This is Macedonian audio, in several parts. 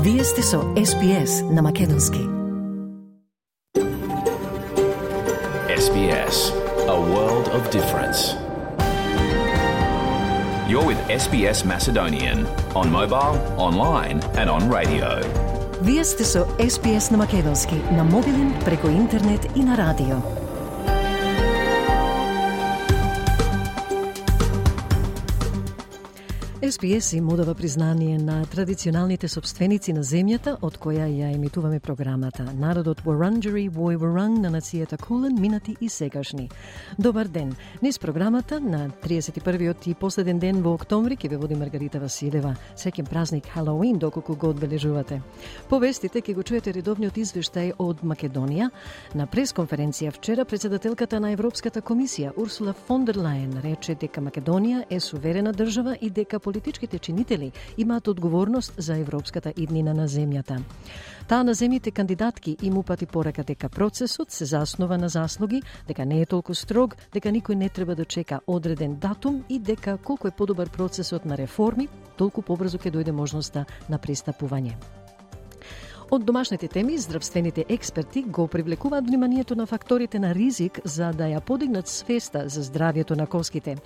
Вие сте со SPS на Македонски. SBS, a world of difference. You're with SBS Macedonian on mobile, online, and on radio. Вие сте со SPS на Македонски на мобилен, преку интернет и на радио. SPS им одава признание на традиционалните собственици на земјата од која ја емитуваме програмата. Народот Варанджери Вој Варанг на нацијата Кулен, минати и сегашни. Добар ден. Низ програмата на 31-виот и последен ден во октомври ќе ве води Маргарита Василева. Секен празник Халоуин доколку го одбележувате. Повестите ќе го чуете редовниот извештај од Македонија. На пресконференција вчера председателката на Европската комисија Урсула фон дер Лајен рече дека Македонија е суверена држава и дека политичките чинители имаат одговорност за европската иднина на земјата. Таа на земјите кандидатки им упати порека дека процесот се заснова на заслуги, дека не е толку строг, дека никој не треба да чека одреден датум и дека колку е подобар процесот на реформи, толку побрзо ќе дојде можноста на пристапување. Од домашните теми, здравствените експерти го привлекуваат вниманието на факторите на ризик за да ја подигнат свеста за здравјето на коските.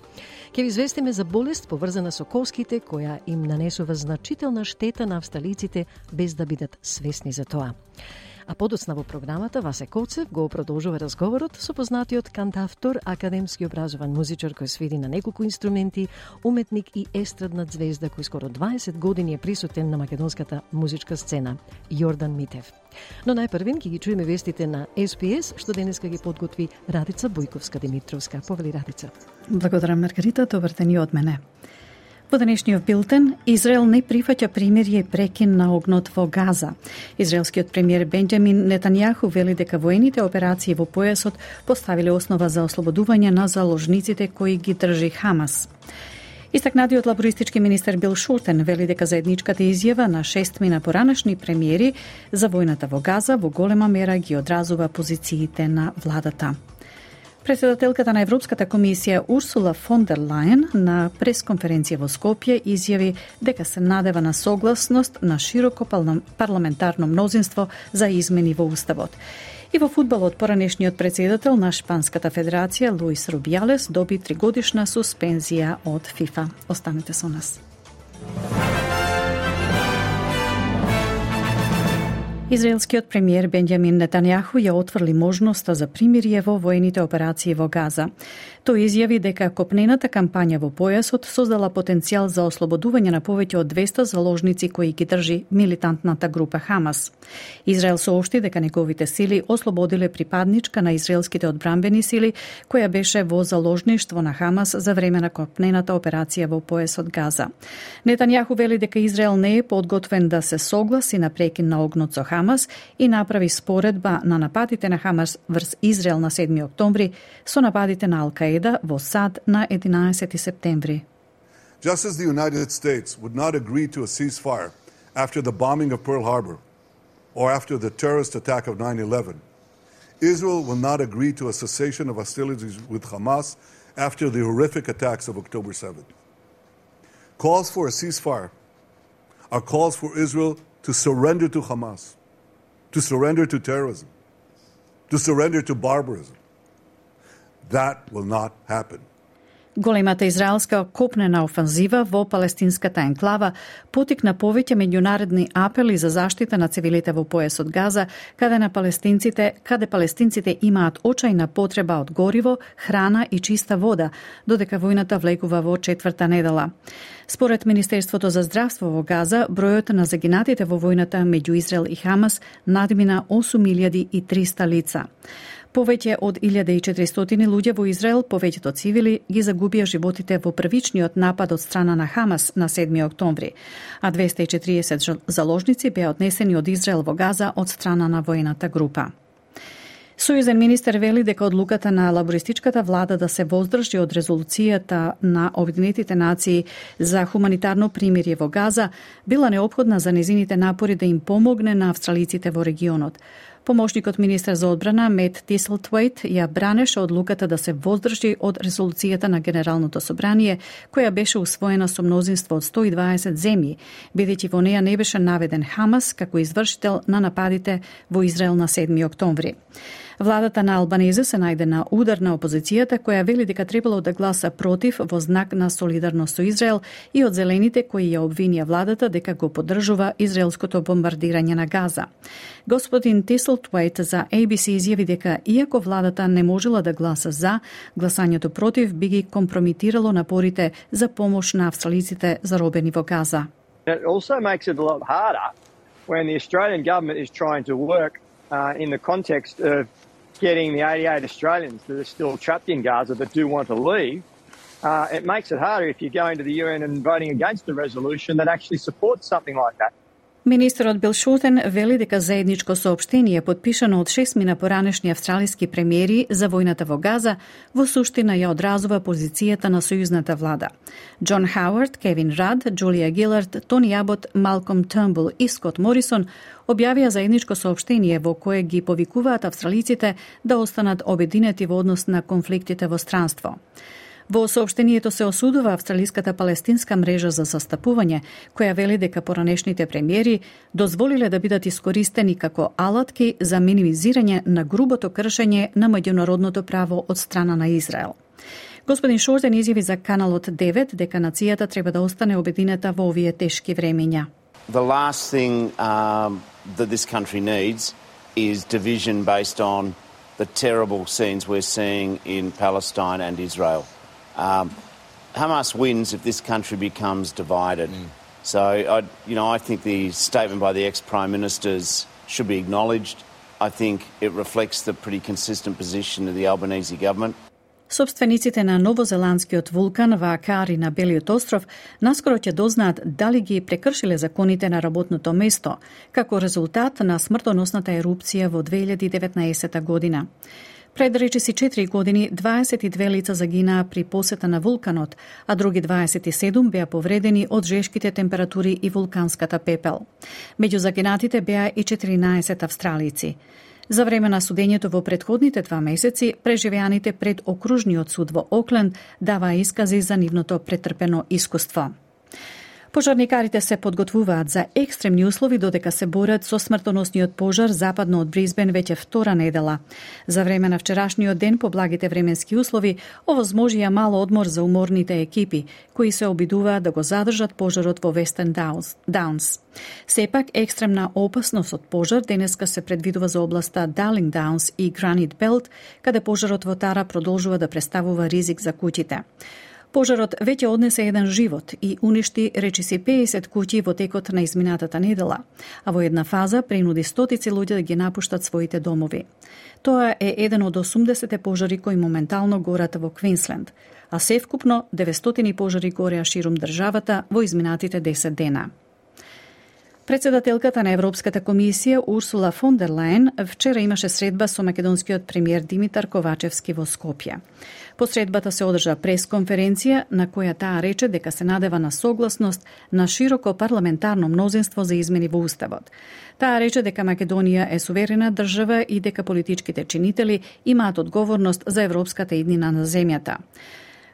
Ке ви известиме за болест поврзана со коските која им нанесува значителна штета на австралиците без да бидат свесни за тоа. А подоцна во програмата Васе Коцев го продолжува разговорот со познатиот кантавтор, академски образован музичар кој свиди на неколку инструменти, уметник и естрадна звезда кој скоро 20 години е присутен на македонската музичка сцена, Јордан Митев. Но најпрвен ќе ги чуеме вестите на СПС, што денеска ги подготви Радица Бојковска Димитровска. Повели Радица. Благодарам Маргарита, добар ден и од мене. Во денешниот билтен, Израел не прифаќа примирје и прекин на огнот во Газа. Израелскиот премиер Бенџамин Нетањаху вели дека воените операции во појасот поставиле основа за ослободување на заложниците кои ги држи Хамас. Истакнатиот лабористички министер Бил Шултен вели дека заедничката изјава на шест мина поранешни премиери за војната во Газа во голема мера ги одразува позициите на владата. Председателката на Европската комисија Урсула фон дер Лајен на пресконференција во Скопје изјави дека се надева на согласност на широко парламентарно мнозинство за измени во Уставот. И во фудбалот поранешниот председател на Шпанската федерација Луис Рубијалес доби тригодишна суспензија од ФИФА. Останете со нас. Израелскиот премиер Бенјамин Нетањаху ја отврли можноста за примирие во воените операции во Газа. Тој изјави дека копнената кампања во појасот создала потенцијал за ослободување на повеќе од 200 заложници кои ги држи милитантната група Хамас. Израел соопшти дека неговите сили ослободиле припадничка на израелските одбранбени сили која беше во заложништво на Хамас за време на копнената операција во појасот Газа. Нетанјаху вели дека Израел не е подготвен да се согласи на прекин на огнот со Хамас и направи споредба на нападите на Хамас врз Израел на 7 октомври со нападите на 11. Just as the United States would not agree to a ceasefire after the bombing of Pearl Harbor or after the terrorist attack of 9 11, Israel will not agree to a cessation of hostilities with Hamas after the horrific attacks of October 7th. Calls for a ceasefire are calls for Israel to surrender to Hamas, to surrender to terrorism, to surrender to barbarism. That will not happen. Големата израелска копнена офанзива во палестинската енклава потикна повеќе меѓународни апели за заштита на цивилите во појасот Газа, каде на палестинците, каде палестинците имаат очајна потреба од гориво, храна и чиста вода, додека војната влегува во четврта недела. Според Министерството за здравство во Газа, бројот на загинатите во војната меѓу Израел и Хамас надмина 8300 лица. Повеќе од 1400 луѓе во Израел, повеќето цивили, ги загубија животите во првичниот напад од страна на Хамас на 7 октомври, а 240 заложници беа однесени од Израел во Газа од страна на воената група. Сојузен министер вели дека одлуката на лабористичката влада да се воздржи од резолуцијата на Обединетите нации за хуманитарно примирје во Газа била необходна за незините напори да им помогне на австралиците во регионот. Помошникот министер за одбрана Мет Тиселтвейт ја бранеше одлуката да се воздржи од резолуцијата на Генералното собрание, која беше усвоена со мнозинство од 120 земји, бидејќи во неја не беше наведен Хамас како извршител на нападите во Израел на 7 октомври. Владата на Албанезе се најде на удар на опозицијата која вели дека требало да гласа против во знак на солидарност со Израел и од зелените кои ја обвинија владата дека го поддржува израелското бомбардирање на Газа. Господин Тиселтвейт за ABC изјави дека иако владата не можела да гласа за, гласањето против би ги компромитирало напорите за помош на австралиците заробени во Газа. It also makes it a lot harder when the Australian government is trying to work uh, in the context of getting the 88 Australians that are still trapped in Gaza that do want to leave, uh, it makes it harder if you're going to the UN and voting against a resolution that actually supports something like that. Министерот Бил Шутен вели дека заедничко соопштение подпишано од шестмина поранешни австралиски премиери за војната во Газа во суштина ја одразува позицијата на сојузната влада. Џон Хауард, Кевин Рад, Джулија Гилард, Тони Абот, Малком Тумбл и Скот Морисон објавија заедничко соопштение во кое ги повикуваат австралиците да останат обединети во однос на конфликтите во странство. Во сообштението се осудува австралиската палестинска мрежа за састапување, која вели дека поранешните премиери дозволиле да бидат искористени како алатки за минимизирање на грубото кршење на меѓународното право од страна на Израел. Господин Шортен изјави за каналот 9 дека нацијата треба да остане обединета во овие тешки времења. The last thing um, that this country needs is division based on the terrible scenes we're seeing in Palestine and Israel. Um, Hamas wins if this country becomes divided. Mm. So, I, you know, I think the statement by the ex-prime ministers should be acknowledged. I think it reflects the pretty consistent position of the Albanese government. Собствениците на новозеландскиот вулкан Ваакари на Белиот остров наскоро ќе дознаат дали ги прекршиле законите на работното место, како резултат на смртоносната ерупција во 2019 година. Пред речиси 4 години 22 лица загинаа при посета на вулканот, а други 27 беа повредени од жешките температури и вулканската пепел. Меѓу загинатите беа и 14 австралици. За време на судењето во предходните два месеци, преживеаните пред окружниот суд во Окленд даваа искази за нивното претрпено искуство. Пожарникарите се подготвуваат за екстремни услови додека се борат со смртоносниот пожар западно од Бризбен веќе втора недела. За време на вчерашниот ден по благите временски услови овозможија мало одмор за уморните екипи, кои се обидуваат да го задржат пожарот во Вестен Даунс. Сепак, екстремна опасност од пожар денеска се предвидува за областа Далинг Даунс и Гранит Белт, каде пожарот во Тара продолжува да представува ризик за куќите. Пожарот веќе однесе еден живот и уништи речиси 50 куќи во текот на изминатата недела, а во една фаза принуди стотици луѓе да ги напуштат своите домови. Тоа е еден од 80 пожари кои моментално горат во Квинсленд, а севкупно 900 пожари гореа ширум државата во изминатите 10 дена. Председателката на Европската комисија Урсула фон дер Лајен вчера имаше средба со македонскиот премиер Димитар Ковачевски во Скопје. По средбата се одржа пресконференција на која таа рече дека се надева на согласност на широко парламентарно мнозинство за измени во Уставот. Таа рече дека Македонија е суверена држава и дека политичките чинители имаат одговорност за европската иднина на земјата.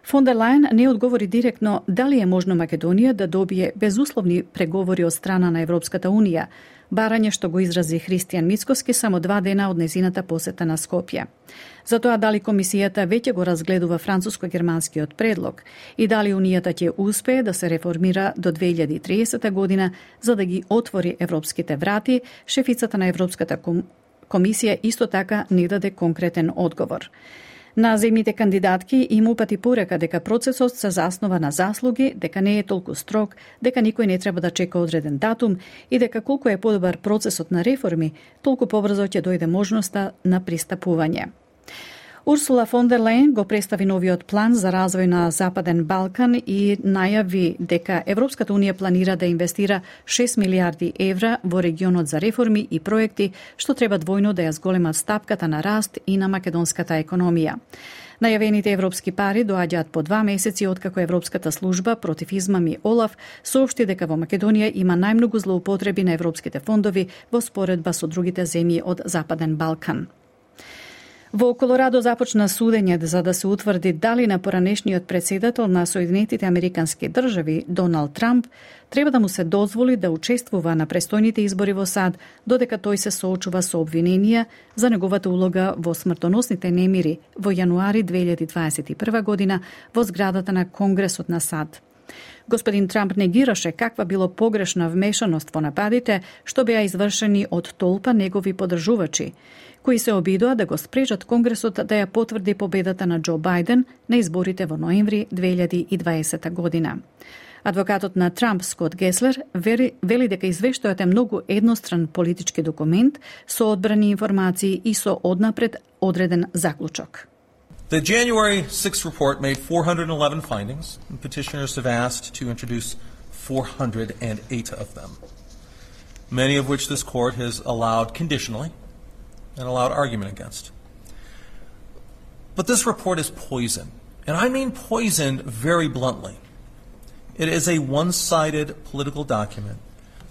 Фон дер Лајен не одговори директно дали е можно Македонија да добие безусловни преговори од страна на Европската Унија, барање што го изрази Христијан Мицкоски само два дена од незината посета на Скопје. За тоа дали комисијата веќе го разгледува француско-германскиот предлог и дали Унијата ќе успее да се реформира до 2030 година за да ги отвори европските врати, шефицата на Европската комисија исто така не даде конкретен одговор. На земните кандидатки им упати порека дека процесот се заснова на заслуги, дека не е толку строг, дека никој не треба да чека одреден датум и дека колку е подобар процесот на реформи, толку побрзо ќе дојде можноста на пристапување. Урсула фон дер Лейн го представи новиот план за развој на Западен Балкан и најави дека Европската Унија планира да инвестира 6 милиарди евра во регионот за реформи и проекти што треба двојно да ја зголемат стапката на раст и на македонската економија. Најавените европски пари доаѓаат по два месеци откако Европската служба против измами ОЛАФ соопшти дека во Македонија има најмногу злоупотреби на европските фондови во споредба со другите земји од Западен Балкан. Во Колорадо започна судење за да се утврди дали на поранешниот председател на Соединетите Американски држави Доналд Трамп треба да му се дозволи да учествува на престојните избори во САД, додека тој се соочува со обвиненија за неговата улога во смртоносните немири во јануари 2021 година во зградата на Конгресот на САД. Господин Трамп негираше каква било погрешна вмешаност во нападите што беа извршени од толпа негови подржувачи кои се обидоа да го спречат Конгресот да ја потврди победата на Џо Бајден на изборите во ноември 2020 година. Адвокатот на Трамп, Скот Геслер, вели, вели дека извештајот е многу едностран политички документ со одбрани информации и со однапред одреден заклучок. The January 6 report made 411 findings, and petitioners have asked to introduce 408 of them, many of which this court has allowed conditionally and allowed argument against. But this report is poison, and I mean poison very bluntly. It is a one sided political document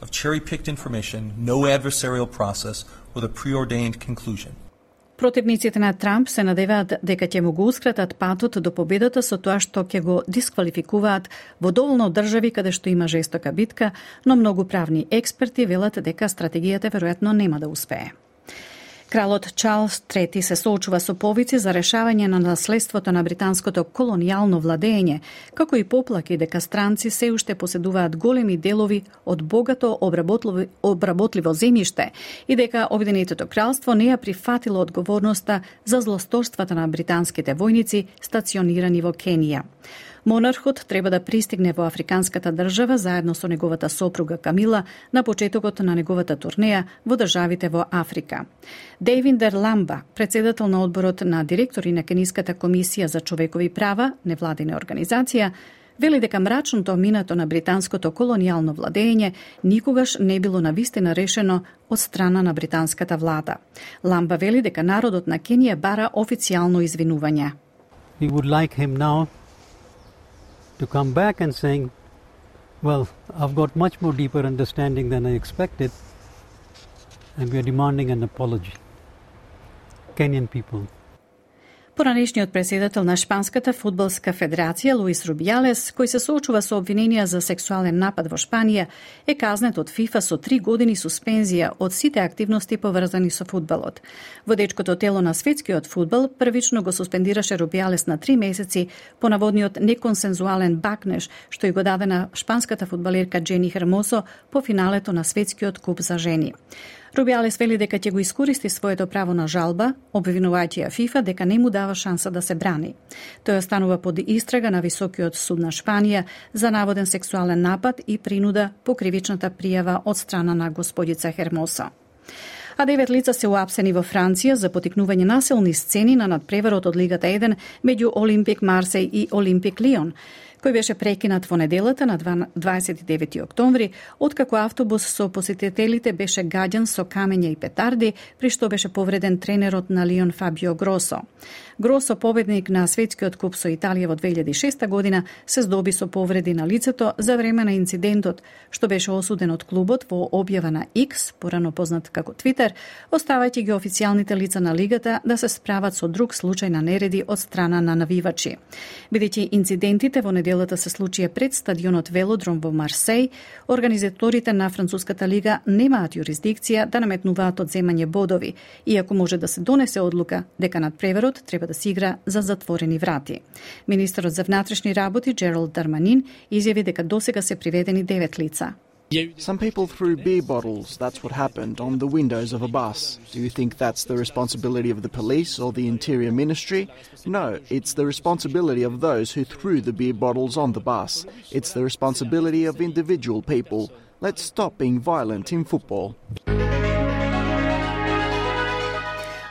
of cherry picked information, no adversarial process, with a preordained conclusion. Противниците на Трамп се надеваат дека ќе му гоускратат патот до победата со тоа што ќе го дисквалификуваат во доволно држави каде што има жестока битка, но многу правни експерти велат дека стратегијата веројатно нема да успее. Кралот Чарлс III се соочува со повици за решавање на наследството на британското колонијално владење, како и поплаки дека странци се уште поседуваат големи делови од богато обработливо, обработливо земјиште и дека Обединетото кралство не ја прифатило одговорноста за злосторствата на британските војници стационирани во Кенија. Монархот треба да пристигне во африканската држава заедно со неговата сопруга Камила на почетокот на неговата турнеја во државите во Африка. Дейвиндер Ламба, председател на одборот на директори на Кениската комисија за човекови права, невладина организација, вели дека мрачното минато на британското колонијално владење никогаш не било на вистина решено од страна на британската влада. Ламба вели дека народот на Кенија бара официјално извинување. We would like him now to come back and saying, well, I've got much more deeper understanding than I expected, and we are demanding an apology. Kenyan people. Поранешниот председател на Шпанската фудбалска федерација Луис Рубијалес, кој се соочува со обвиненија за сексуален напад во Шпанија, е казнет од ФИФА со три години суспензија од сите активности поврзани со фудбалот. Водечкото тело на светскиот фудбал првично го суспендираше Рубијалес на три месеци по наводниот неконсензуален бакнеш што и го даде на шпанската фудбалерка Джени Хермосо по финалето на светскиот куп за жени. Рубиалес вели дека ќе го искористи своето право на жалба, обвинувајќи ја ФИФА дека не му дава шанса да се брани. Тој останува под истрага на Високиот суд на Шпанија за наводен сексуален напад и принуда по кривичната пријава од страна на господица Хермоса а девет лица се уапсени во Франција за потикнување насилни сцени на надпреварот од Лигата 1 меѓу Олимпик Марсеј и Олимпик Лион кој беше прекинат во неделата на 29 октомври, откако автобус со посетителите беше гаден со камења и петарди, при што беше повреден тренерот на Лион Фабио Гросо. Гросо, победник на светскиот куп со Италија во 2006 година, се здоби со повреди на лицето за време на инцидентот, што беше осуден од клубот во објава на X, порано познат како Твитер, оставајќи ги официјалните лица на лигата да се справат со друг случај на нереди од страна на навивачи. Бидејќи инцидентите во неделата се случија пред стадионот Велодром во Марсеј, организаторите на Француската лига немаат јурисдикција да наметнуваат одземање бодови, иако може да се донесе одлука дека надпреварот треба да да се игра за затворени врати. Министерот за внатрешни работи Джералд Дарманин изјави дека досега се приведени 9 лица. Some people threw beer bottles, that's what happened, on the windows of a bus. Do you think that's the responsibility of the police or the Interior Ministry? No, it's the responsibility of those who threw the beer bottles on the bus. It's the responsibility of individual people. Let's stop being violent in football.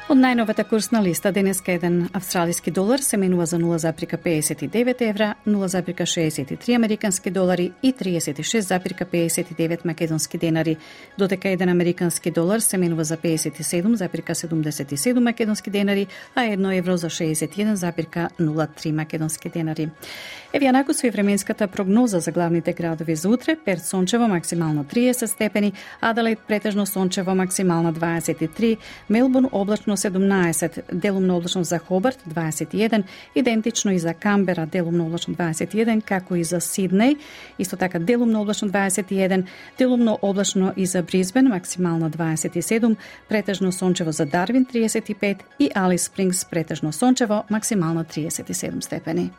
Од најновата курсна листа денеска еден австралиски долар се менува за 0,59 евра, 0,63 американски долари и 36,59 македонски денари, додека еден американски долар се менува за 57,77 македонски денари, а едно евро за 61,03 македонски денари. Еве ја и временската прогноза за главните градови за утре. Перт сончево максимално 30 степени, Аделаид претежно сончево максимално 23, Мелбурн облачно 17, делумно облачно за Хобарт 21, идентично и за Камбера делумно облачно 21, како и за Сиднеј, исто така делумно облачно 21, делумно облачно и за Бризбен максимално 27, претежно сончево за Дарвин 35 и Алис Спрингс претежно сончево максимално 37 степени.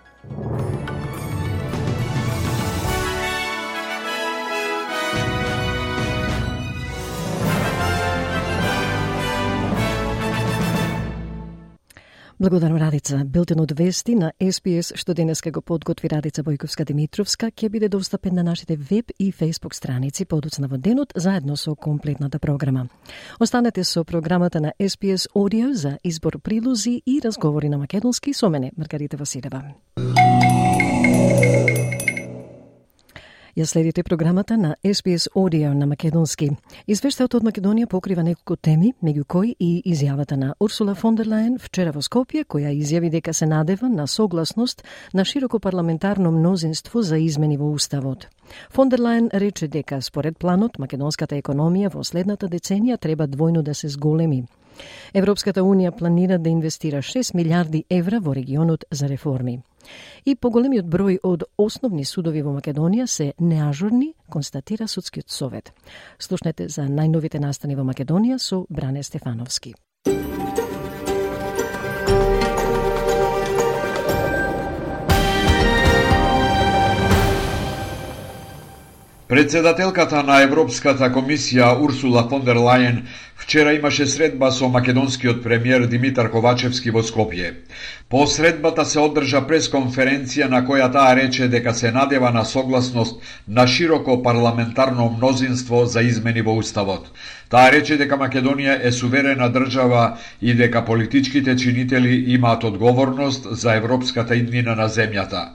Благодарам Радица. Билтенот вести на СПС што денеска го подготви Радица Бојковска Димитровска ќе биде достапен на нашите веб и фейсбук страници подоцна во денот заедно со комплетната програма. Останете со програмата на СПС Audio за избор прилози и разговори на македонски со мене Маргарита Василева. Ја следите програмата на SBS Audio на Македонски. Извештајот од Македонија покрива неколку теми, меѓу кои и изјавата на Урсула фон дер Лајен вчера во Скопје, која изјави дека се надева на согласност на широко парламентарно мнозинство за измени во Уставот. Фон дер Лајен рече дека според планот македонската економија во следната деценија треба двојно да се зголеми. Европската Унија планира да инвестира 6 милиарди евра во регионот за реформи. И поголемиот број од основни судови во Македонија се неажурни, констатира Судскиот совет. Слушнете за најновите настани во Македонија со Бране Стефановски. Председателката на Европската комисија Урсула фон дер Лајен вчера имаше средба со македонскиот премиер Димитар Ковачевски во Скопје. По средбата се одржа пресконференција на која таа рече дека се надева на согласност на широко парламентарно мнозинство за измени во Уставот. Таа рече дека Македонија е суверена држава и дека политичките чинители имаат одговорност за европската иднина на земјата.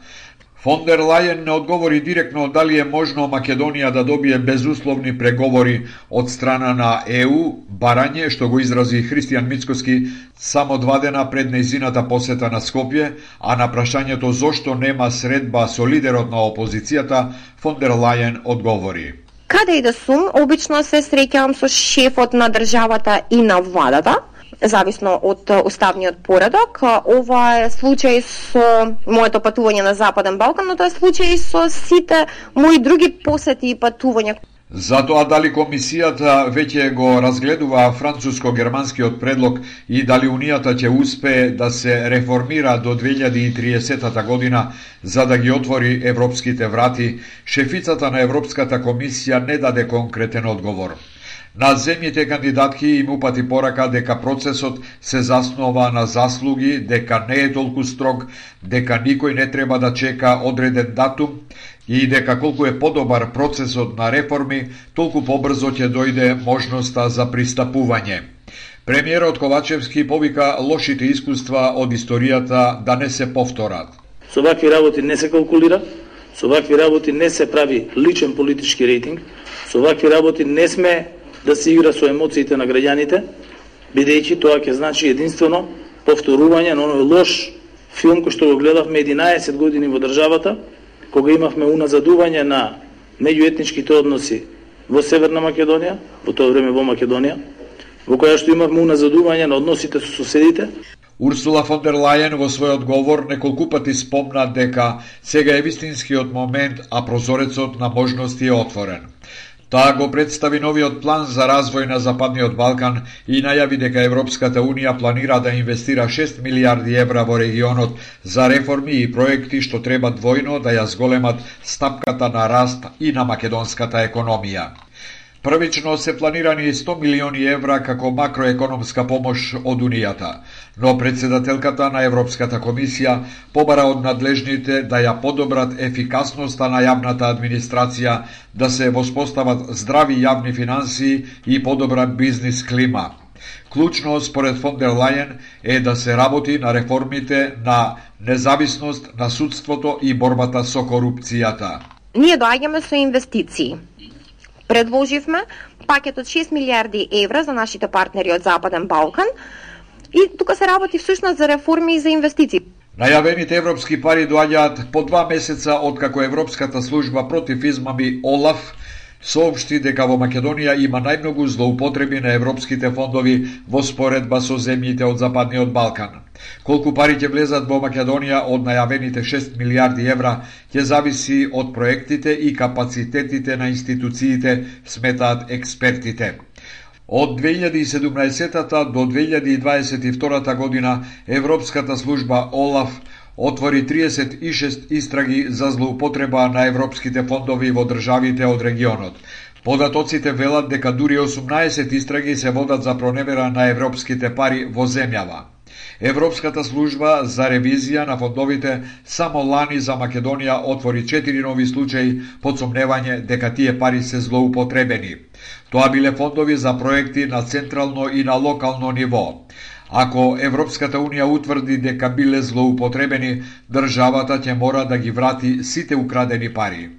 Фон дер Лајен не одговори директно дали е можно Македонија да добие безусловни преговори од страна на ЕУ, барање што го изрази Христијан Мицкоски само два дена пред неизината посета на Скопје, а на прашањето зошто нема средба со лидерот на опозицијата, фон дер Лајен одговори. Каде и да сум, обично се среќавам со шефот на државата и на владата, зависно од уставниот поредок. Ова е случај со моето патување на Западен Балкан, но тоа е случај со сите мои други посети и патувања. Затоа дали комисијата веќе го разгледува француско-германскиот предлог и дали Унијата ќе успее да се реформира до 2030 година за да ги отвори европските врати, шефицата на Европската комисија не даде конкретен одговор. На земјите кандидатки им упати порака дека процесот се заснова на заслуги, дека не е толку строг, дека никој не треба да чека одреден датум и дека колку е подобар процесот на реформи, толку побрзо ќе дојде можноста за пристапување. Премиерот Ковачевски повика лошите искуства од историјата да не се повторат. Со вакви работи не се калкулира, со вакви работи не се прави личен политички рейтинг, со вакви работи не сме да се игра со емоциите на граѓаните, бидејќи тоа ќе значи единствено повторување на оној лош филм кој што го гледавме 11 години во државата, кога имавме уназадување на меѓуетничките односи во Северна Македонија, во тоа време во Македонија, во која што имавме уназадување на односите со соседите. Урсула фон дер Лајен во својот говор неколку пати спомна дека сега е вистинскиот момент, а прозорецот на можности е отворен. Таа го представи новиот план за развој на Западниот Балкан и најави дека Европската Унија планира да инвестира 6 милиарди евра во регионот за реформи и проекти што треба двојно да ја зголемат стапката на раст и на македонската економија. Првично се планирани 100 милиони евра како макроекономска помош од Унијата, но председателката на Европската комисија побара од надлежните да ја подобрат ефикасноста на јавната администрација, да се воспостават здрави јавни финансии и подобра бизнис клима. Клучно според фон дер Лајен е да се работи на реформите на независност на судството и борбата со корупцијата. Ние доаѓаме со инвестиции. Предложивме пакет од 6 милиарди евра за нашите партнери од Западен Балкан и тука се работи всушност за реформи и за инвестиции. Најавените европски пари доаѓаат по два месеца откако Европската служба против измами ОЛАФ соопшти дека во Македонија има најмногу злоупотреби на европските фондови во споредба со земјите од Западниот Балкан. Колку пари ќе влезат во Македонија од најавените 6 милиарди евра ќе зависи од проектите и капацитетите на институциите, сметаат експертите. Од 2017 до 2022 година Европската служба ОЛАФ отвори 36 истраги за злоупотреба на европските фондови во државите од регионот. Податоците велат дека дури 18 истраги се водат за проневера на европските пари во земјава. Европската служба за ревизија на фондовите само лани за Македонија отвори 4 нови случаи под сомневање дека тие пари се злоупотребени. Тоа биле фондови за проекти на централно и на локално ниво. Ако Европската Унија утврди дека биле злоупотребени, државата ќе мора да ги врати сите украдени пари.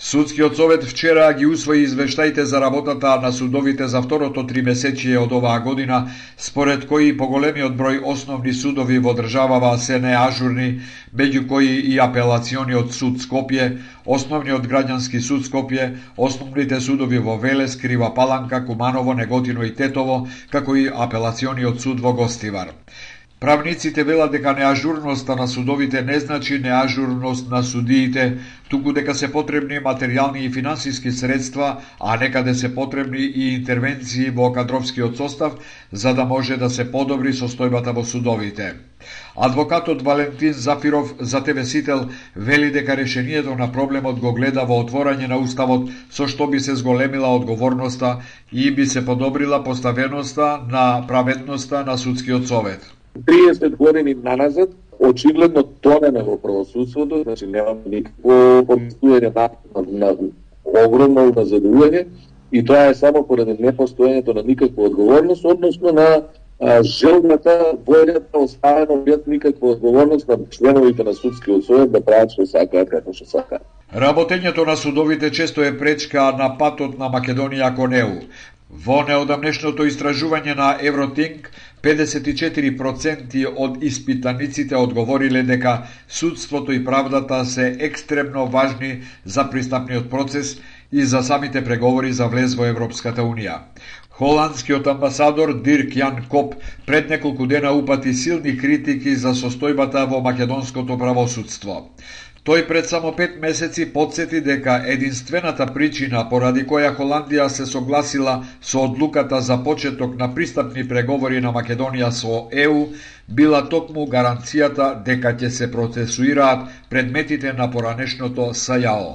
Судскиот совет вчера ги усвои извештаите за работата на судовите за второто три месечие од оваа година, според кои поголемиот број основни судови во државава се неажурни, меѓу кои и апелациониот суд Скопје, основниот граѓански суд Скопје, основните судови во Велес, Крива Паланка, Куманово, Неготино и Тетово, како и апелациониот суд во Гостивар. Правниците велат дека неажурноста на судовите не значи неажурност на судиите, туку дека се потребни материјални и финансиски средства, а некаде се потребни и интервенции во кадровскиот состав, за да може да се подобри состојбата во судовите. Адвокатот Валентин Зафиров за ТВ Сител вели дека решението на проблемот го гледа во отворање на Уставот, со што би се зголемила одговорноста и би се подобрила поставеноста на праведноста на судскиот совет. 30 години наназад, очигледно тонеме во правосудството, значи немаме никакво помислување на, на, на огромно уназадување и тоа е само поради непостоењето на никаква одговорност, односно на а, желбата, војната оставено без никаква одговорност на членовите на судскиот совет да прават што сакаат како што сакаат. Работењето на судовите често е пречка на патот на Македонија кон ЕУ. Во неодамнешното истражување на Евротинг, 54% од испитаниците одговориле дека судството и правдата се екстремно важни за пристапниот процес и за самите преговори за влез во Европската Унија. Холандскиот амбасадор Дирк Јан Коп пред неколку дена упати силни критики за состојбата во македонското правосудство. Тој пред само пет месеци подсети дека единствената причина поради која Холандија се согласила со одлуката за почеток на пристапни преговори на Македонија со ЕУ била токму гаранцијата дека ќе се процесуираат предметите на поранешното САЈАО.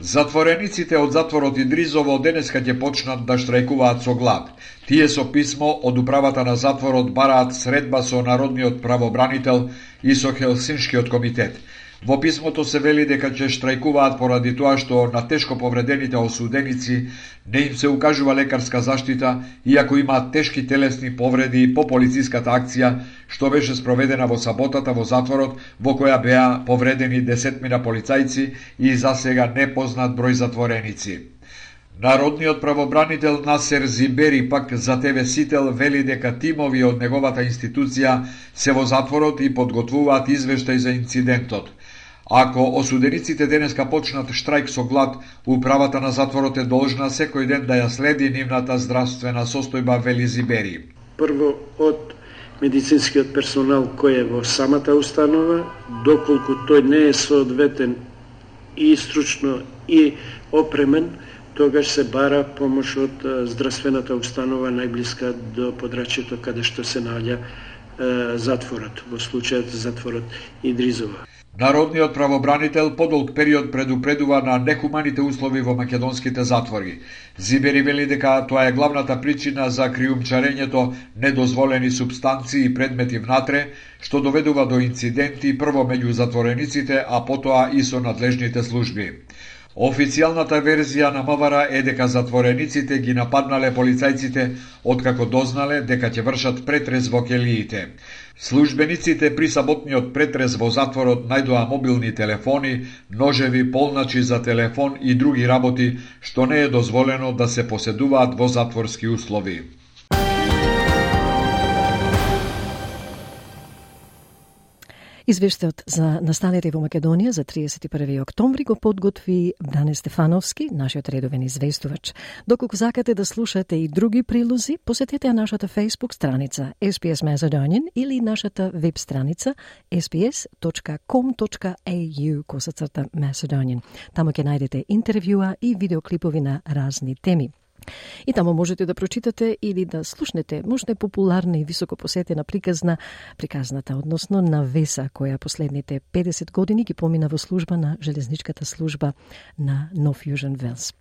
Затворениците од затворот Идризово денеска ќе почнат да штрајкуваат со глад. Тие со писмо од управата на затворот бараат средба со Народниот правобранител и со Хелсиншкиот комитет. Во писмото се вели дека ќе штрајкуваат поради тоа што на тешко повредените осуденици не им се укажува лекарска заштита, иако имаат тешки телесни повреди по полициската акција што беше спроведена во саботата во затворот, во која беа повредени десетмина полицајци и за сега непознат број затвореници. Народниот правобранител Насер Зибери пак за ТВ Сител вели дека тимови од неговата институција се во затворот и подготвуваат извештај за инцидентот. Ако осудениците денеска почнат штрајк со глад, управата на затворот е должна секој ден да ја следи нивната здравствена состојба вели Зибери. Прво од медицинскиот персонал кој е во самата установа, доколку тој не е соодветен и стручно и опремен, тогаш се бара помош од здравствената установа најблиска до подрачјето каде што се наоѓа затворот, во случајот затворот Идризова. Народниот правобранител подолг период предупредува на нехуманите услови во македонските затвори. Зибери вели дека тоа е главната причина за криумчарењето недозволени субстанции и предмети внатре, што доведува до инциденти прво меѓу затворениците, а потоа и со надлежните служби. Официјалната верзија на МВР е дека затворениците ги нападнале полицајците откако дознале дека ќе вршат претрез во келиите. Службениците при саботниот претрез во затворот најдоа мобилни телефони, ножеви, полначи за телефон и други работи што не е дозволено да се поседуваат во затворски услови. Извештајот за настаните во Македонија за 31. октомври го подготви Бране Стефановски, нашиот редовен известувач. Доколку сакате да слушате и други прилози, посетете нашата Facebook страница SPS Macedonian или нашата веб страница sps.com.au косацрта Macedonian. Таму ќе најдете интервјуа и видеоклипови на разни теми. И тамо можете да прочитате или да слушнете можна популарна и високо посетена приказна, приказната односно на Веса, која последните 50 години ги помина во служба на железничката служба на No Fusion Wells.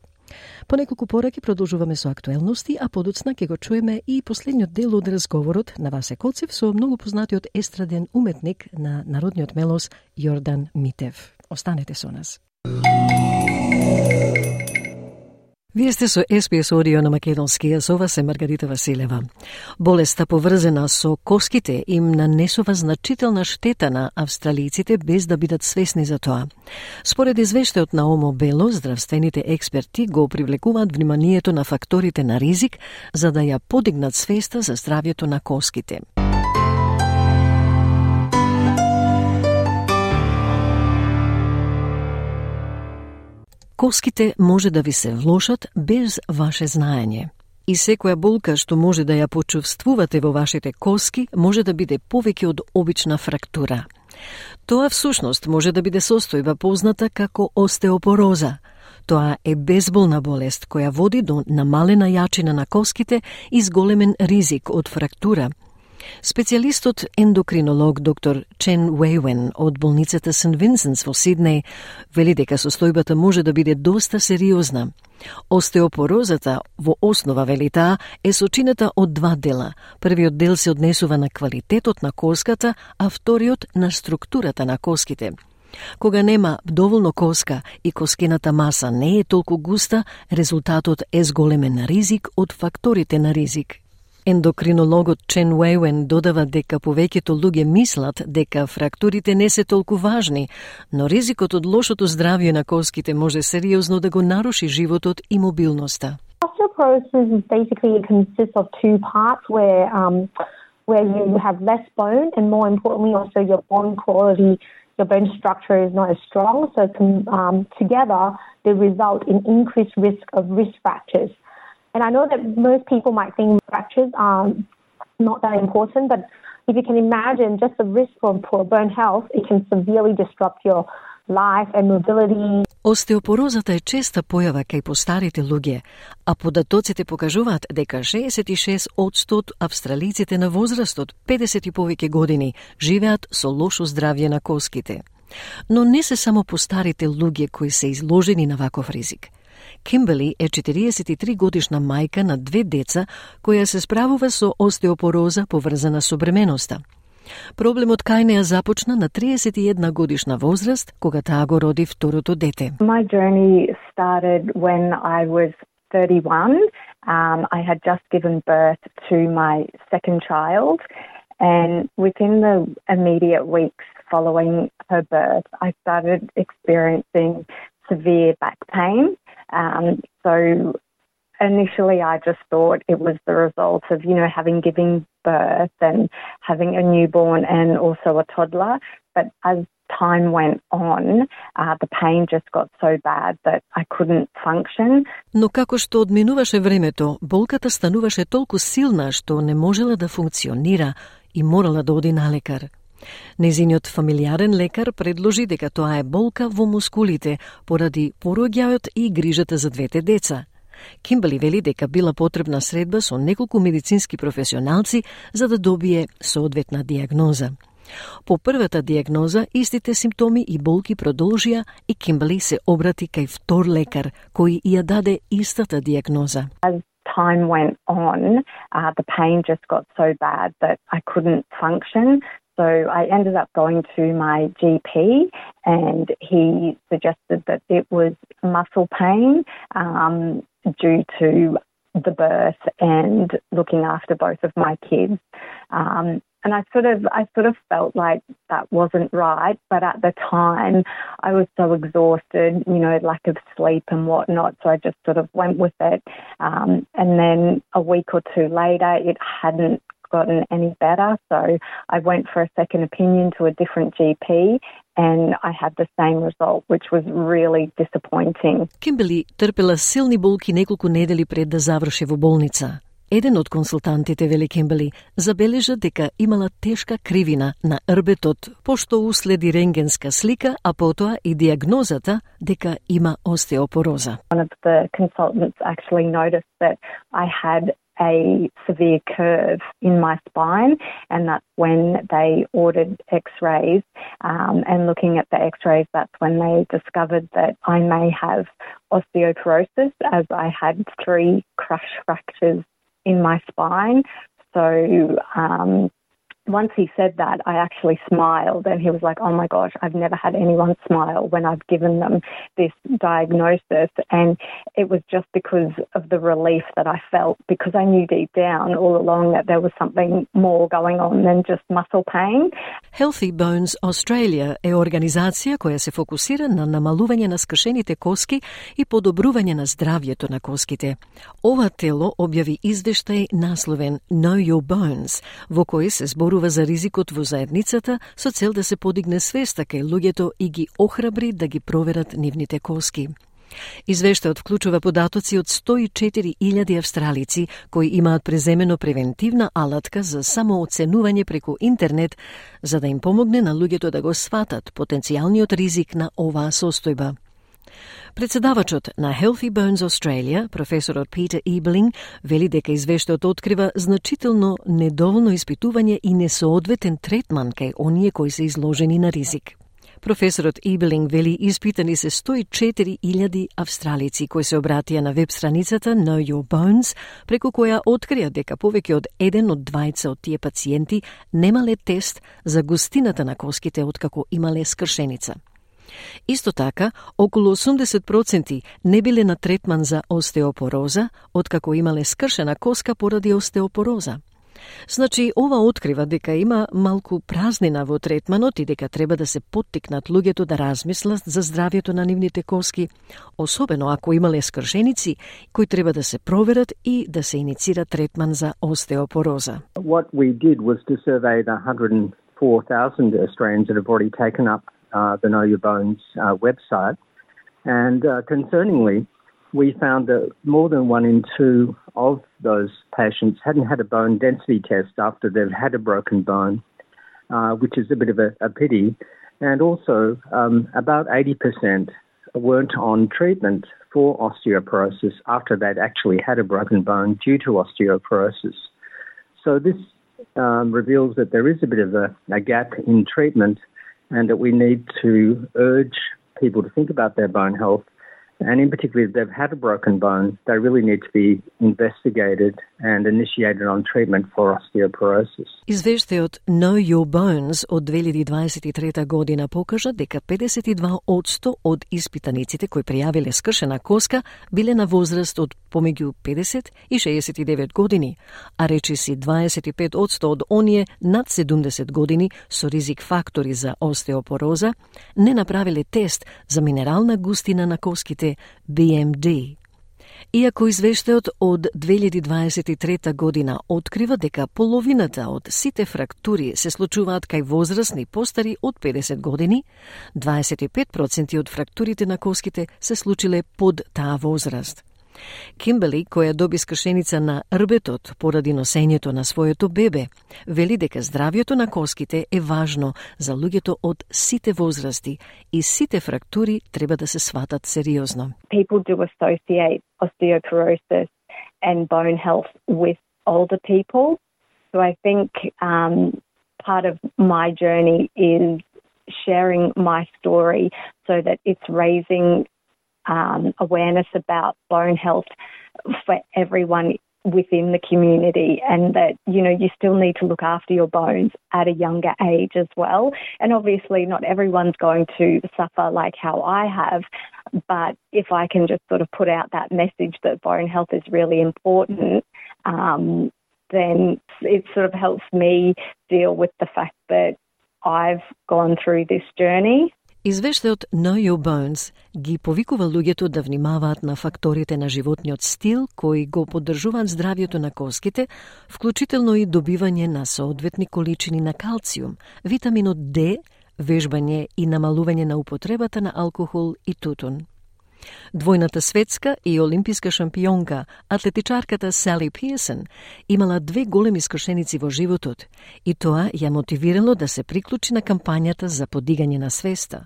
По неколку пораки продолжуваме со актуелности, а подоцна ќе го чуеме и последниот дел од разговорот на Васе Коцев со многу познатиот естраден уметник на народниот мелос Јордан Митев. Останете со нас. Вие сте со СПС Одио на Македонски, а со вас е Маргарита Василева. Болеста поврзена со коските им нанесува значителна штета на австралиците без да бидат свесни за тоа. Според извештајот на Омо Бело, здравствените експерти го привлекуваат вниманието на факторите на ризик за да ја подигнат свеста за здравјето на коските. Коските може да ви се влошат без ваше знаење. И секоја болка што може да ја почувствувате во вашите коски може да биде повеќе од обична фрактура. Тоа всушност може да биде состојба позната како остеопороза. Тоа е безболна болест која води до намалена јачина на коските и зголемен ризик од фрактура – Специјалистот ендокринолог доктор Чен Уейвен од болницата Сен Винсенс во Сиднеј вели дека состојбата може да биде доста сериозна. Остеопорозата во основа вели таа е сочинета од два дела. Првиот дел се однесува на квалитетот на коската, а вториот на структурата на коските. Кога нема доволно коска и коскената маса не е толку густа, резултатот е зголемен ризик од факторите на ризик. Ендокринологот Чен Уейуен додава дека повеќето луѓе мислат дека фрактурите не се толку важни, но ризикот од лошото здравје на коските може сериозно да го наруши животот и мобилноста. Osteoporosis basically consists of two parts where um, where you have less bone and more importantly also your bone quality, your bone structure is not as strong. So um, together they result in increased risk of risk fractures. And I know that most people might think fractures are not that important, but if you can imagine just the risk for poor bone health, it can severely disrupt your life and mobility. Остеопорозата е честа појава кај постарите луѓе, а податоците покажуваат дека 66 од 100 австралиците на возраст од 50 и повеќе години живеат со лошо здравје на коските. Но не се само постарите луѓе кои се изложени на ваков ризик – Кимбели е 43 годишна мајка на две деца која се справува со остеопороза поврзана со бременоста. Проблемот кај неа започна на 31 годишна возраст, кога таа го роди второто дете. My journey started when I was 31. Um, I had just given birth to my second child, and within the immediate weeks following her birth, I started experiencing severe back pain. Um, so initially I just thought it was the result of, you know, having given birth and having a newborn and also a toddler. But as time went on, uh, the pain just got so bad that I couldn't function. Но како што одминуваше времето, болката стануваше толку силна што не можела да функционира и морала да оди на лекар. Незиниот фамилиарен лекар предложи дека тоа е болка во мускулите поради пороѓајот и грижата за двете деца. Кимбали вели дека била потребна средба со неколку медицински професионалци за да добие соодветна диагноза. По првата диагноза, истите симптоми и болки продолжија и Кимбали се обрати кај втор лекар, кој ја даде истата диагноза. As time went on, uh, the pain just got so bad that I couldn't function. So I ended up going to my GP, and he suggested that it was muscle pain um, due to the birth and looking after both of my kids. Um, and I sort of I sort of felt like that wasn't right, but at the time I was so exhausted, you know, lack of sleep and whatnot. So I just sort of went with it. Um, and then a week or two later, it hadn't gotten any better. So I went for a second opinion to a different GP and I had the same result, which was really disappointing. Кимбели трпела силни болки неколку недели пред да заврши во болница. Еден од консултантите, вели Кембели, забележа дека имала тешка кривина на рбетот, пошто уследи рентгенска слика, а потоа и диагнозата дека има остеопороза. One of the consultants actually noticed that I had a severe curve in my spine, and that's when they ordered x rays. Um, and looking at the x rays, that's when they discovered that I may have osteoporosis, as I had three crush fractures in my spine. So, um, once he said that, I actually smiled and he was like, Oh my gosh, I've never had anyone smile when I've given them this diagnosis. And it was just because of the relief that I felt because I knew deep down all along that there was something more going on than just muscle pain. Healthy Bones Australia е организација која се фокусира на намалување на скршените коски и подобрување на здравјето на коските. Ова тело објави извештај насловен Know Your Bones, во кој се зборува зборува за ризикот во заедницата со цел да се подигне свеста кај луѓето и ги охрабри да ги проверат нивните коски. Извештајот вклучува податоци од 104.000 австралици кои имаат преземено превентивна алатка за самооценување преку интернет за да им помогне на луѓето да го сватат потенцијалниот ризик на оваа состојба. Председавачот на Healthy Bones Australia, професорот Питер Иблинг, вели дека извештајот открива значително недоволно испитување и несоодветен третман кај оние кои се изложени на ризик. Професорот Ибелинг вели испитани се 104.000 австралици кои се обратија на веб страницата Know Your Bones, преку која открија дека повеќе од еден од двајца од тие пациенти немале тест за густината на коските откако имале скршеница. Исто така, околу 80% не биле на третман за остеопороза, откако имале скршена коска поради остеопороза. Значи, ова открива дека има малку празнина во третманот и дека треба да се поттикнат луѓето да размислат за здравјето на нивните коски, особено ако имале скршеници кои треба да се проверат и да се иницира третман за остеопороза. What we did was to survey the 104,000 Australians that have already taken up uh, the Know Your Bones uh, website. And uh, concerningly, we found that more than one in two of those patients hadn't had a bone density test after they've had a broken bone, uh, which is a bit of a, a pity. And also, um, about 80% weren't on treatment for osteoporosis after they'd actually had a broken bone due to osteoporosis. So this um, reveals that there is a bit of a, a gap in treatment and that we need to urge people to think about their bone health. And in particular, if they've had a broken bone, they really need to be investigated and initiated on treatment for osteoporosis. Извештајот Know Your Bones од 2023 година покажа дека 52% од испитаниците кои пријавиле скршена коска биле на возраст од помеѓу 50 и 69 години, а речиси 25% од оние над 70 години со ризик фактори за остеопороза не направиле тест за минерална густина на коските BMD. Иако извештајот од 2023 година открива дека половината од сите фрактури се случуваат кај возрастни постари од 50 години, 25% од фрактурите на коските се случиле под таа возраст. Кимбели, која доби скршеница на рбетот поради носењето на своето бебе, вели дека здравјето на коските е важно за луѓето од сите возрасти и сите фрактури треба да се сватат сериозно. People do associate osteoporosis and bone health with older people. So I think um, part of my journey is sharing my story so that it's raising um, awareness about bone health for everyone within the community and that, you know, you still need to look after your bones at a younger age as well. And obviously, not everyone's going to suffer like how I have. But if I can just sort of put out that message that bone health is really important, um, then it sort of helps me deal with the fact that I've gone through this journey Извештајот Know Your Bones ги повикува луѓето да внимаваат на факторите на животниот стил кои го поддржуваат здравјето на коските, вклучително и добивање на соодветни количини на калциум, витаминот Д, вежбање и намалување на употребата на алкохол и тутун. Двојната светска и олимписка шампионка, атлетичарката Сали Пиесен, имала две големи скршеници во животот и тоа ја мотивирало да се приклучи на кампањата за подигање на свеста.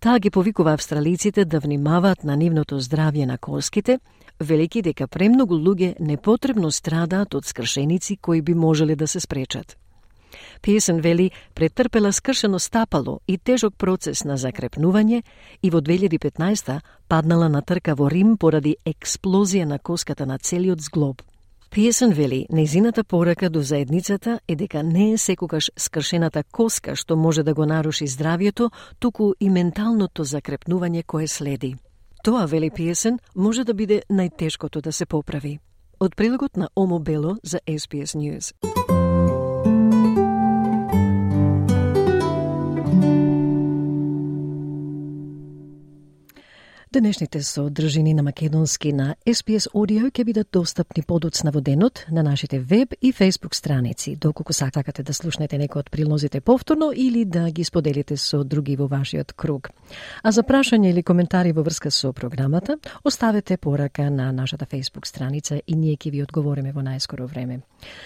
Таа ги повикува австралиците да внимаваат на нивното здравје на коските, велики дека премногу луѓе непотребно страдаат од скршеници кои би можеле да се спречат. Песен вели претрпела скршено стапало и тежок процес на закрепнување и во 2015 паднала на трка во Рим поради експлозија на коската на целиот зглоб. Пиесен вели, незината порака до заедницата е дека не е секогаш скршената коска што може да го наруши здравјето, туку и менталното закрепнување кое следи. Тоа, вели Пиесен, може да биде најтешкото да се поправи. Од прилогот на Омо Бело за SBS News. Денешните содржини на македонски на SPS Audio ќе бидат достапни подоцна во денот на нашите веб и Facebook страници, доколку сакате да слушнете некој од прилозите повторно или да ги споделите со други во вашиот круг. А за прашање или коментари во врска со програмата, оставете порака на нашата Facebook страница и ние ќе ви одговориме во најскоро време.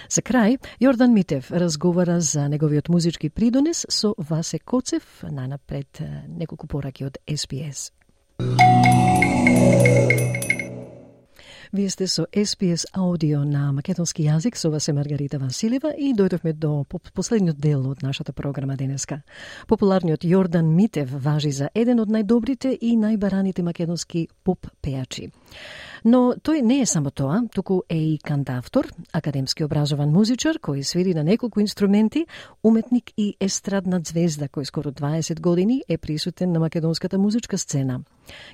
За крај, Јордан Митев разговара за неговиот музички придонес со Васе Коцев, најнапред неколку пораки од SPS. Вие сте со SPS аудио на македонски јазик, со вас е Маргарита Василева и дојдовме до последниот дел од нашата програма денеска. Популарниот Јордан Митев важи за еден од најдобрите и најбараните македонски поп пејачи. Но тој не е само тоа, туку е и кантавтор, академски образован музичар кој свири на неколку инструменти, уметник и естрадна звезда кој скоро 20 години е присутен на македонската музичка сцена.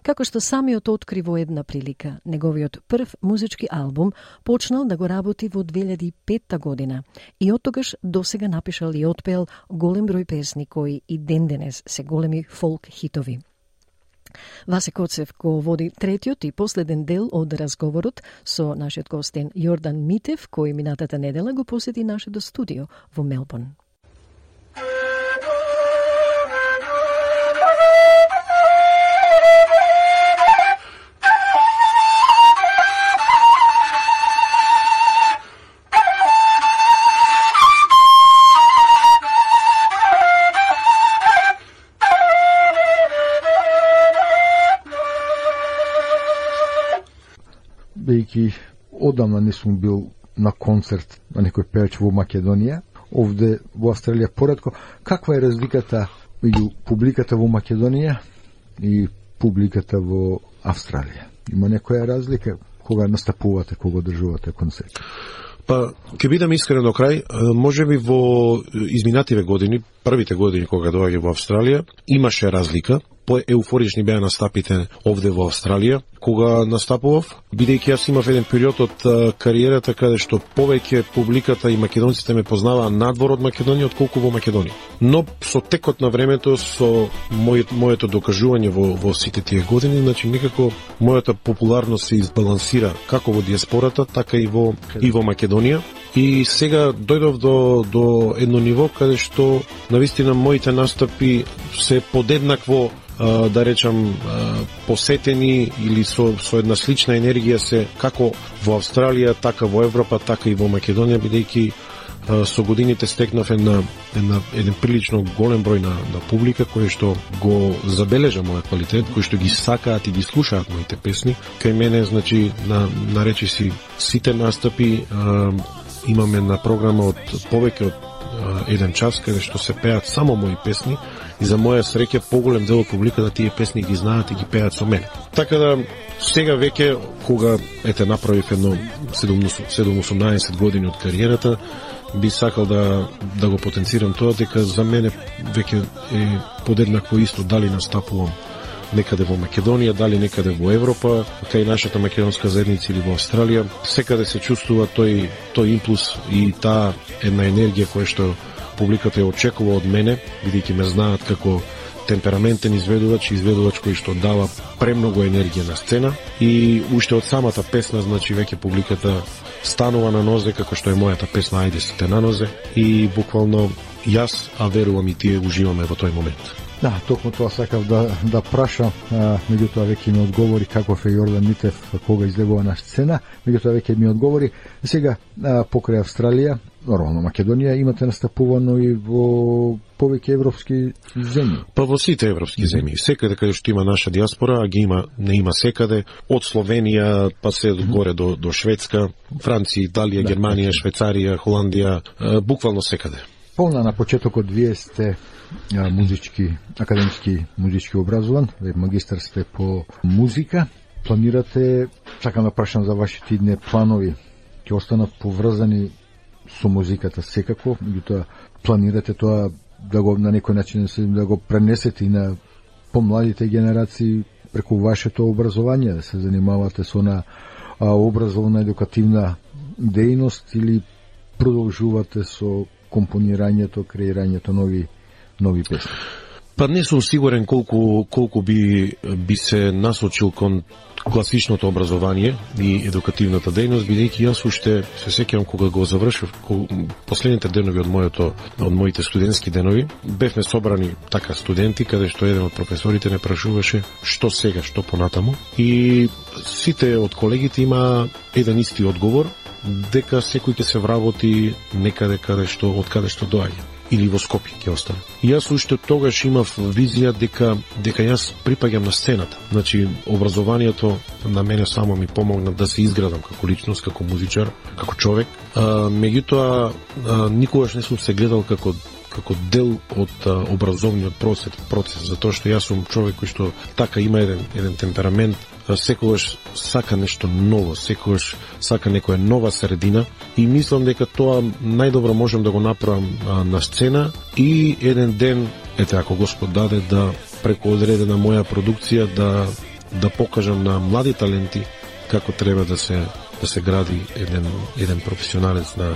Како што самиот откри во една прилика, неговиот прв музички албум почнал да го работи во 2005 година и од тогаш до сега напишал и отпел голем број песни кои и ден денес се големи фолк хитови. Васе Коцев го води третиот и последен дел од разговорот со нашиот гостен Јордан Митев, кој минатата недела го посети нашето студио во Мелбон. Бидејќи одамна не сум бил на концерт на некој пеач во Македонија, овде во Австралија поредко. Каква е разликата меѓу публиката во Македонија и публиката во Австралија? Има некоја разлика кога настапувате, кога одржувате концерт? Па, ќе бидам искрен до крај, може би во изминативе години, првите години кога доаѓа во Австралија, имаше разлика, по-еуфорични беа настапите овде во Австралија, кога настапував, бидејќи јас имав еден период од кариерата каде што повеќе публиката и македонците ме познаваа надвор од Македонија отколку во Македонија. Но со текот на времето, со мојето, моето докажување во, во сите тие години, значи некако мојата популарност се избалансира како во диаспората, така и во и во Македонија. И сега дојдов до, до едно ниво каде што навистина моите настапи се подеднакво да речам посетени или со со една слична енергија се како во Австралија, така во Европа, така и во Македонија бидејќи со годините стекнав една, една еден прилично голем број на, на публика кој што го забележа мојот квалитет, кој што ги сакаат и ги слушаат моите песни. Кај мене, значи, на, наречи си сите настапи имаме на програма од повеќе од еден час каде што се пеат само мои песни и за моја среќа поголем дел од публиката тие песни ги знаат и ги пеат со мене. Така да сега веќе кога ете направив едно 7-18 години од кариерата, би сакал да да го потенцирам тоа дека за мене веќе е подеднакво исто дали настапувам некаде во Македонија, дали некаде во Европа, така кај нашата македонска заедница или во Австралија, секаде се чувствува тој тој импулс и таа една енергија која што публиката ја очекува од мене, бидејќи ме знаат како темпераментен изведувач, изведувач кој што дава премногу енергија на сцена и уште од самата песна, значи веќе публиката станува на нозе како што е мојата песна Ајде сите на нозе и буквално јас, а верувам и тие уживаме во тој момент. Да, токму тоа сакав да, да праша, меѓутоа веќе ми одговори каков е Јордан Митев кога излегува на сцена, меѓутоа веќе ми одговори. Сега, а, покрај Австралија, нормално Македонија, имате настапувано и во повеќе европски земји. Па во сите европски земји, секаде каде што има наша диаспора, а ги има, не има секаде, од Словенија па се mm -hmm. горе до, до Шведска, Франција, Италија, да, Германија, Швейцарија, Холандија, буквално секаде. Полна на почетокот вие сте музички, академски музички образован, магистар сте по музика. Планирате, сакам да прашам за вашите идне планови, ќе останат поврзани со музиката секако, меѓутоа планирате тоа да го на некој начин да, да го пренесете и на помладите генерации преку вашето образование, да се занимавате со на образовна едукативна дејност или продолжувате со компонирањето, креирањето нови нови песни? Па не сум сигурен колку колку би би се насочил кон класичното образование и едукативната дејност, бидејќи јас уште се сеќавам кога го завршив последните денови од моето од моите студентски денови, бевме собрани така студенти каде што еден од професорите не прашуваше што сега, што понатаму. И сите од колегите има еден исти одговор дека секој ќе се вработи некаде каде што од каде што доаѓа или во Скопје ќе остане. Јас уште тогаш имав визија дека дека јас припаѓам на сцената. Значи образованието на мене само ми помогна да се изградам како личност, како музичар, како човек. А, меѓутоа никогаш не сум се гледал како како дел од а, образовниот процес, процес, затоа што јас сум човек кој што така има еден еден темперамент секогаш сака нешто ново, секогаш сака некоја нова средина и мислам дека тоа најдобро можем да го направам а, на сцена и еден ден, ете ако Господ даде да преку одредена моја продукција да да покажам на млади таленти како треба да се да се гради еден еден професионалец на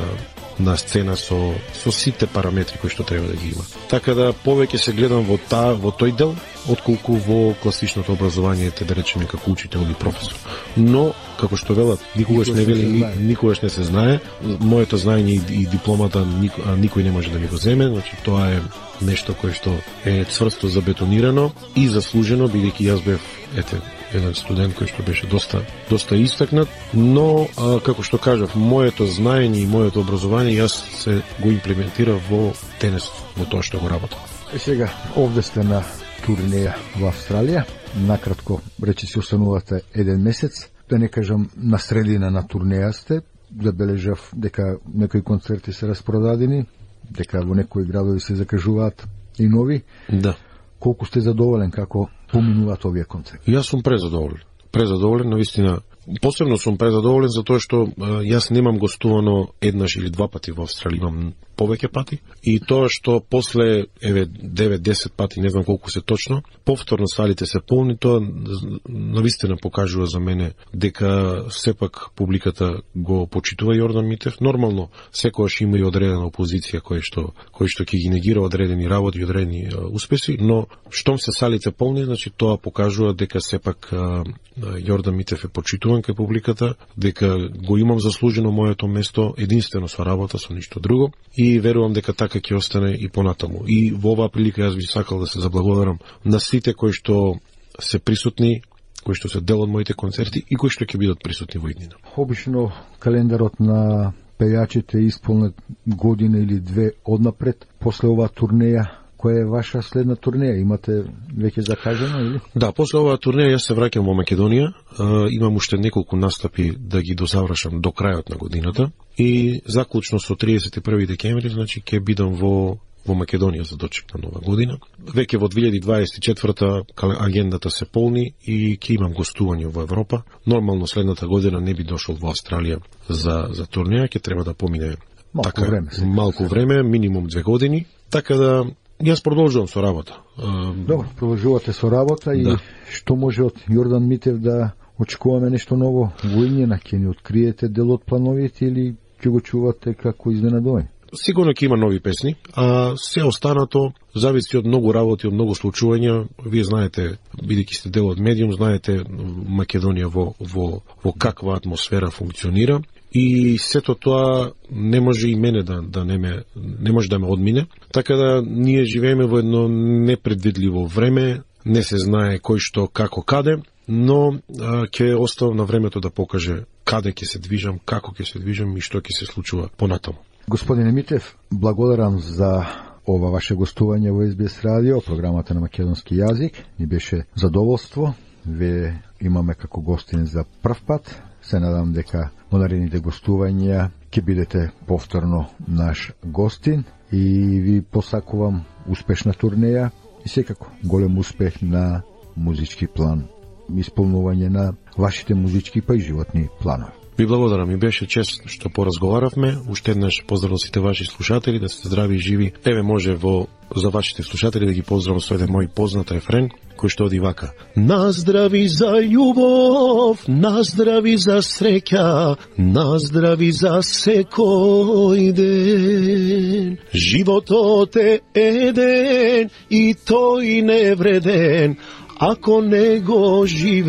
на сцена со со сите параметри кои што треба да ги има. Така да повеќе се гледам во та во тој дел отколку во класичното образование, те да речеме како учител или професор. Но како што велат, никогаш не вели ни, никогаш не се знае. Моето знаење и, и дипломата никој, никој не може да ми го земе, значи тоа е нешто кое што е цврсто забетонирано и заслужено бидејќи јас бев ете еден студент кој што беше доста доста истакнат, но а, како што кажав, моето знаење и моето образование јас се го имплементира во тенес, во тоа што го работам. И сега, овде сте на турнеја во Австралија, накратко рече си останувате еден месец, да не кажам на средина на турнеја сте, забележав дека некои концерти се распродадени, дека во некои градови се закажуваат и нови. Да. Колку сте задоволен како поминуваат овие концерти? Јас сум презадоволен. Презадоволен, навистина. Посебно сум презадоволен затоа што јас немам гостувано еднаш или два пати во Австралија, имам повеќе пати и тоа што после еве 9-10 пати, не знам колку се точно, повторно салите се полни, тоа навистина покажува за мене дека сепак публиката го почитува Јордан Митев. Нормално секогаш има и одредена опозиција која што кој што ќе ги негира одредени работи и одредени успеси, но штом се салите полни, значи тоа покажува дека сепак Јордан Митев е почитуван кај публиката, дека го имам заслужено моето место единствено со работа, со ништо друго и верувам дека така ќе остане и понатаму. И во оваа прилика јас би сакал да се заблагодарам на сите кои што се присутни кои што се дел од моите концерти и кои што ќе бидат присутни во иднина. Обично календарот на пејачите исполнет година или две однапред после оваа турнеја која е ваша следна турнеја? Имате веќе закажано или? Да, после оваа турнеја јас се враќам во Македонија. имам уште неколку настапи да ги дозавршам до крајот на годината и заклучно со 31 декември, значи ќе бидам во во Македонија за дочек на нова година. Веќе во 2024 агендата се полни и ќе имам гостување во Европа. Нормално следната година не би дошол во Австралија за за турнеја, ќе треба да помине Малку така, време малку време, минимум две години, така да јас продолжувам со работа. Добро, продолжувате со работа и Да. што може од Јордан Митев да очекуваме нешто ново во Инјена, ќе ни откриете дел од плановите или ќе го чувате како изненадување? Сигурно ќе има нови песни, а се останато зависи од многу работи, од многу случувања. Вие знаете, бидејќи сте дел од медиум, знаете Македонија во, во, во каква атмосфера функционира и сето тоа не може и мене да, да не, ме, не може да ме одмине. Така да ние живееме во едно непредвидливо време, не се знае кој што, како, каде, но а, ќе оставам на времето да покаже каде ќе се движам, како ќе се движам и што ќе се случува понатаму. Господине Митев, благодарам за ова ваше гостување во SBS радио, програмата на македонски јазик. Ни беше задоволство. Ве имаме како гостин за прв пат. Се надам дека во наредните гостувања ќе бидете повторно наш гостин и ви посакувам успешна турнеја и секако голем успех на музички план, исполнување на вашите музички па и животни планови. Ви благодарам, и беше чест што поразговаравме. Уште еднаш поздрав сите ваши слушатели, да сте здрави и живи. Еве може во за вашите слушатели да ги поздравам со еден мој познат рефрен кој што оди вака. Наздрави за љубов, наздрави за среќа, наздрави за секој ден. Животот е еден и тој не вреден ако не го живееш.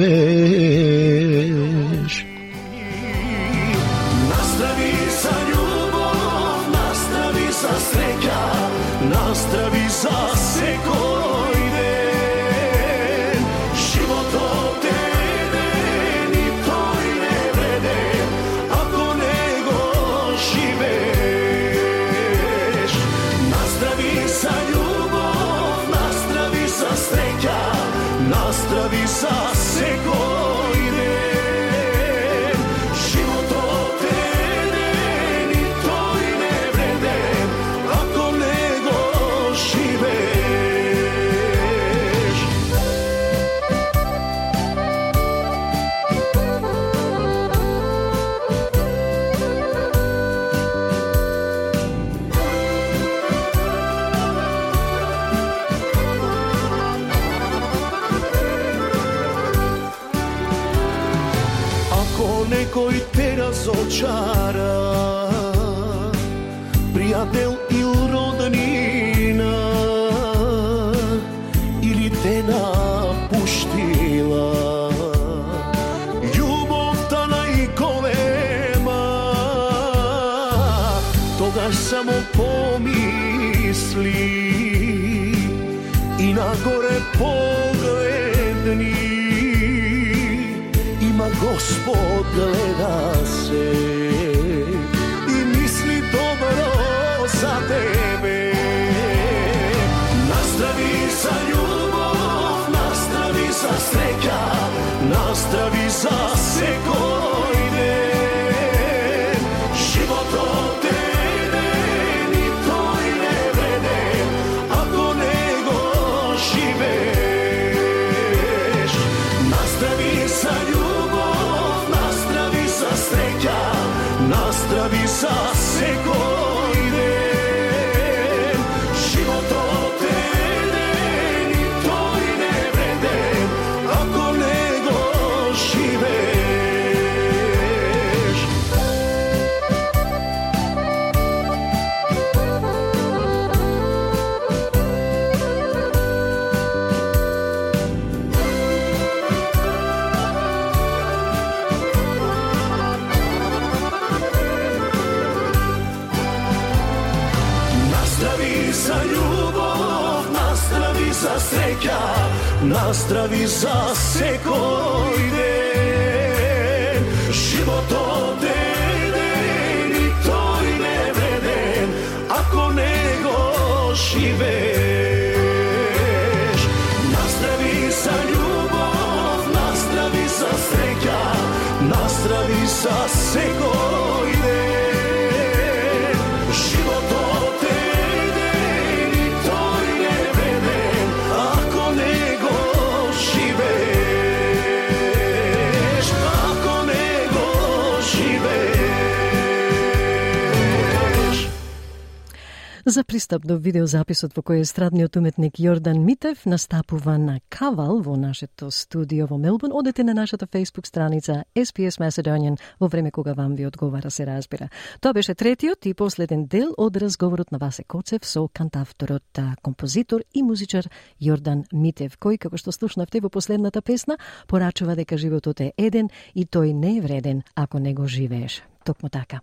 За пристап до видеозаписот во кој естрадниот уметник Јордан Митев настапува на Кавал во нашето студио во Мелбурн, одете на нашата Facebook страница SPS Macedonian во време кога вам ви одговара се разбира. Тоа беше третиот и последен дел од разговорот на Васе Коцев со кантавторот, композитор и музичар Јордан Митев, кој, како што слушнавте во последната песна, порачува дека животот е еден и тој не е вреден ако не го живееш. Токму така.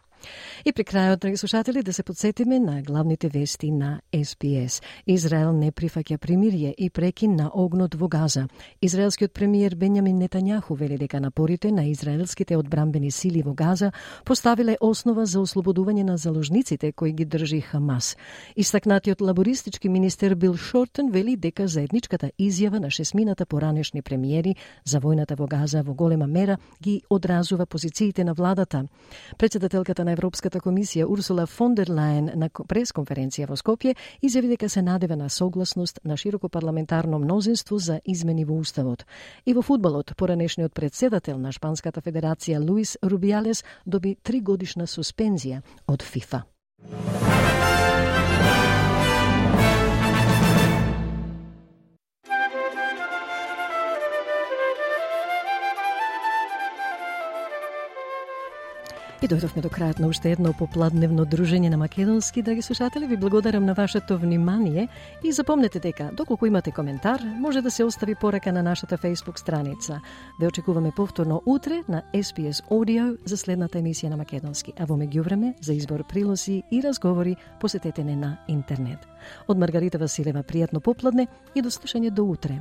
И при крајот, драги слушатели, да се подсетиме на главните вести на СПС. Израел не прифаќа примирие и прекин на огнот во Газа. Израелскиот премиер Бенјамин Нетањаху вели дека напорите на израелските одбрамбени сили во Газа поставиле основа за ослободување на заложниците кои ги држи Хамас. Истакнатиот лабористички министер Бил Шортен вели дека заедничката изјава на шесмината поранешни премиери за војната во Газа во голема мера ги одразува позициите на владата. Председателката на Европската комисија Урсула фон дер Лајен на пресконференција во Скопје изјави дека се надева на согласност на широко парламентарно мнозинство за измени во Уставот. И во фудбалот, поранешниот председател на Шпанската федерација Луис Рубиалес доби три годишна суспензија од ФИФА. И дојдовме до крајот на уште едно попладневно дружење на македонски, драги слушатели. Ви благодарам на вашето внимание и запомнете дека, доколку имате коментар, може да се остави порака на нашата Facebook страница. Ве очекуваме повторно утре на SPS Audio за следната емисија на македонски. А во меѓувреме, за избор прилози и разговори, посетете не на интернет. Од Маргарита Василева, пријатно попладне и до слушање до утре.